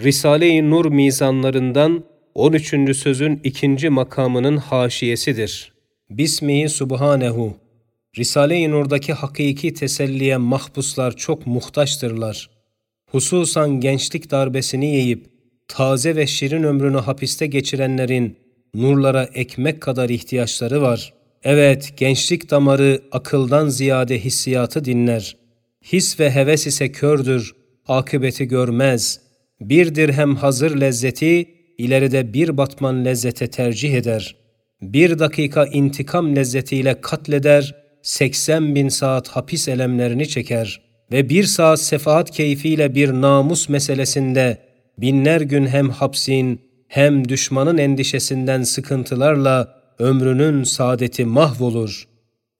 Risale-i Nur mizanlarından 13. sözün ikinci makamının haşiyesidir. Bismihi Subhanehu Risale-i Nur'daki hakiki teselliye mahpuslar çok muhtaçtırlar. Hususan gençlik darbesini yiyip taze ve şirin ömrünü hapiste geçirenlerin nurlara ekmek kadar ihtiyaçları var. Evet, gençlik damarı akıldan ziyade hissiyatı dinler. His ve heves ise kördür, akıbeti görmez. Bir dirhem hazır lezzeti, ileride bir batman lezzete tercih eder. Bir dakika intikam lezzetiyle katleder, 80 bin saat hapis elemlerini çeker ve bir saat sefahat keyfiyle bir namus meselesinde binler gün hem hapsin hem düşmanın endişesinden sıkıntılarla ömrünün saadeti mahvolur.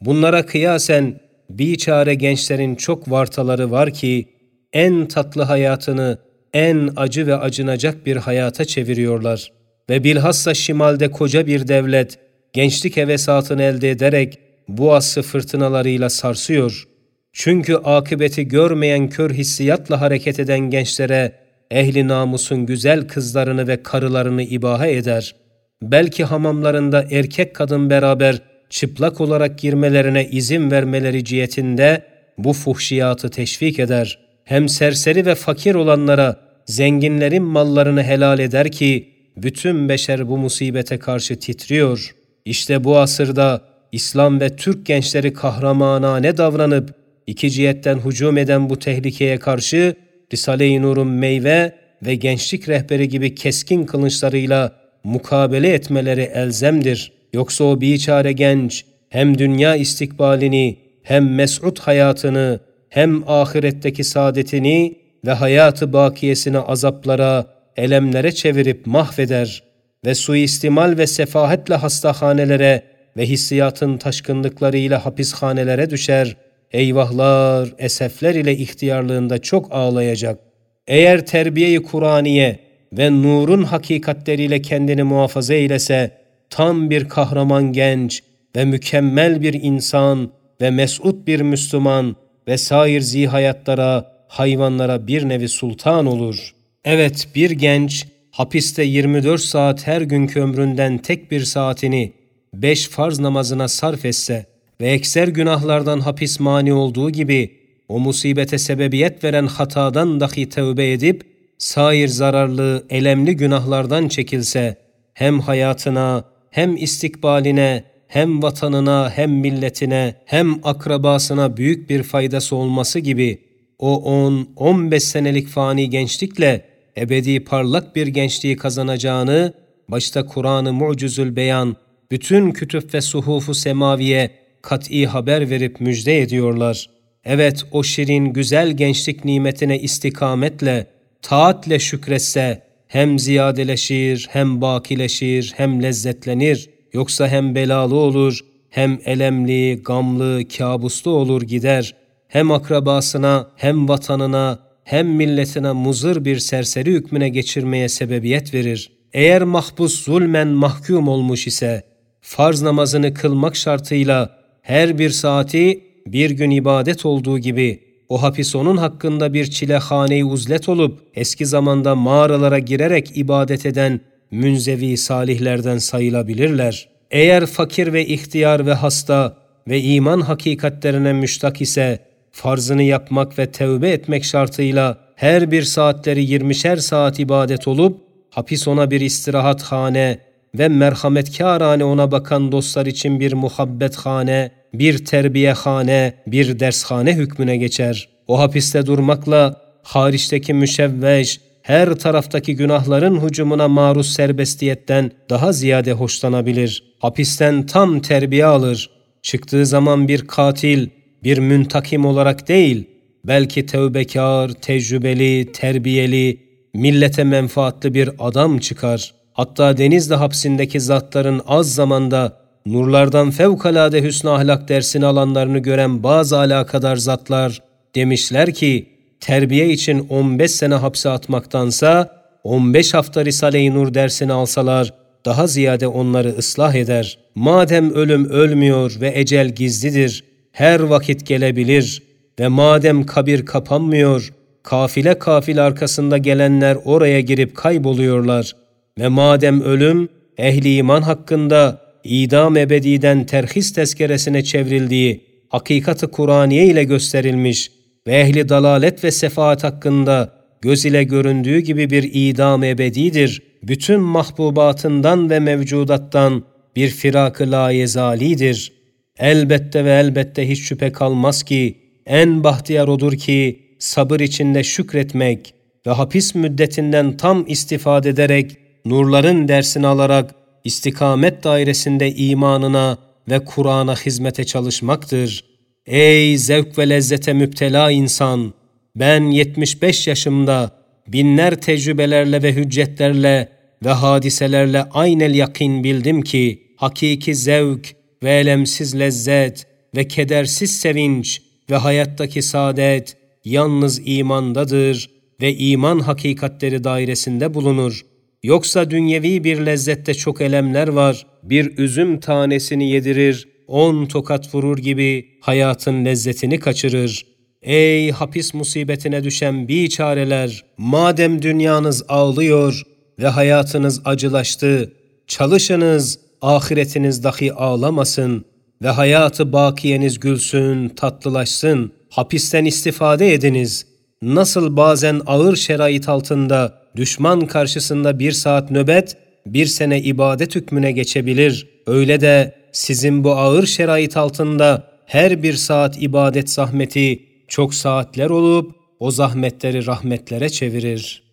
Bunlara kıyasen biçare gençlerin çok vartaları var ki en tatlı hayatını en acı ve acınacak bir hayata çeviriyorlar. Ve bilhassa şimalde koca bir devlet gençlik hevesatını elde ederek bu asrı fırtınalarıyla sarsıyor. Çünkü akıbeti görmeyen kör hissiyatla hareket eden gençlere ehli namusun güzel kızlarını ve karılarını ibahe eder. Belki hamamlarında erkek kadın beraber çıplak olarak girmelerine izin vermeleri cihetinde bu fuhşiyatı teşvik eder. Hem serseri ve fakir olanlara zenginlerin mallarını helal eder ki bütün beşer bu musibete karşı titriyor. İşte bu asırda İslam ve Türk gençleri kahramanane davranıp iki cihetten hücum eden bu tehlikeye karşı Risale-i Nur'un meyve ve gençlik rehberi gibi keskin kılıçlarıyla mukabele etmeleri elzemdir. Yoksa o biçare genç hem dünya istikbalini hem mes'ud hayatını hem ahiretteki saadetini ve hayatı bakiyesini azaplara, elemlere çevirip mahveder ve suistimal ve sefahetle hastahanelere ve hissiyatın taşkınlıklarıyla hapishanelere düşer, eyvahlar, esefler ile ihtiyarlığında çok ağlayacak. Eğer terbiyeyi Kur'aniye ve nurun hakikatleriyle kendini muhafaza eylese, tam bir kahraman genç ve mükemmel bir insan ve mesut bir Müslüman ve sair zihayatlara, hayvanlara bir nevi sultan olur. Evet bir genç hapiste 24 saat her günkü ömründen tek bir saatini beş farz namazına sarf etse ve ekser günahlardan hapis mani olduğu gibi o musibete sebebiyet veren hatadan dahi tövbe edip sair zararlı, elemli günahlardan çekilse hem hayatına hem istikbaline hem vatanına hem milletine hem akrabasına büyük bir faydası olması gibi o 10-15 senelik fani gençlikle ebedi parlak bir gençliği kazanacağını başta Kur'an-ı Mucizül Beyan bütün kütüp ve suhufu semaviye kat'i haber verip müjde ediyorlar. Evet o şirin güzel gençlik nimetine istikametle, taatle şükretse hem ziyadeleşir, hem bakileşir, hem lezzetlenir. Yoksa hem belalı olur, hem elemli, gamlı, kabuslu olur gider. Hem akrabasına, hem vatanına, hem milletine muzır bir serseri hükmüne geçirmeye sebebiyet verir. Eğer mahpus zulmen mahkum olmuş ise, farz namazını kılmak şartıyla her bir saati bir gün ibadet olduğu gibi o hapis onun hakkında bir çilehane-i uzlet olup eski zamanda mağaralara girerek ibadet eden münzevi salihlerden sayılabilirler. Eğer fakir ve ihtiyar ve hasta ve iman hakikatlerine müştak ise farzını yapmak ve tevbe etmek şartıyla her bir saatleri yirmişer saat ibadet olup hapis ona bir istirahat hane ve merhametkârane ona bakan dostlar için bir muhabbethane, bir terbiyehane, bir dershane hükmüne geçer. O hapiste durmakla hariçteki müşevveş, her taraftaki günahların hücumuna maruz serbestiyetten daha ziyade hoşlanabilir. Hapisten tam terbiye alır. Çıktığı zaman bir katil, bir müntakim olarak değil, belki tevbekar, tecrübeli, terbiyeli, millete menfaatli bir adam çıkar. Hatta Denizli hapsindeki zatların az zamanda nurlardan fevkalade hüsnü ahlak dersini alanlarını gören bazı alakadar zatlar demişler ki, terbiye için 15 sene hapse atmaktansa 15 hafta Risale-i Nur dersini alsalar daha ziyade onları ıslah eder. Madem ölüm ölmüyor ve ecel gizlidir, her vakit gelebilir ve madem kabir kapanmıyor, kafile kafil arkasında gelenler oraya girip kayboluyorlar. Ve madem ölüm, ehli iman hakkında idam ebediden terhis tezkeresine çevrildiği hakikati Kur'aniye ile gösterilmiş ve ehli dalalet ve sefaat hakkında göz ile göründüğü gibi bir idam ebedidir. Bütün mahbubatından ve mevcudattan bir firak-ı layezalidir. Elbette ve elbette hiç şüphe kalmaz ki en bahtiyar odur ki sabır içinde şükretmek ve hapis müddetinden tam istifade ederek nurların dersini alarak istikamet dairesinde imanına ve Kur'an'a hizmete çalışmaktır. Ey zevk ve lezzete müptela insan! Ben 75 yaşımda binler tecrübelerle ve hüccetlerle ve hadiselerle aynel yakin bildim ki hakiki zevk ve elemsiz lezzet ve kedersiz sevinç ve hayattaki saadet yalnız imandadır ve iman hakikatleri dairesinde bulunur. Yoksa dünyevi bir lezzette çok elemler var. Bir üzüm tanesini yedirir, on tokat vurur gibi hayatın lezzetini kaçırır. Ey hapis musibetine düşen biçareler! Madem dünyanız ağlıyor ve hayatınız acılaştı, çalışınız, ahiretiniz dahi ağlamasın ve hayatı bakiyeniz gülsün, tatlılaşsın. Hapisten istifade ediniz. Nasıl bazen ağır şerait altında düşman karşısında bir saat nöbet, bir sene ibadet hükmüne geçebilir. Öyle de sizin bu ağır şerait altında her bir saat ibadet zahmeti çok saatler olup o zahmetleri rahmetlere çevirir.''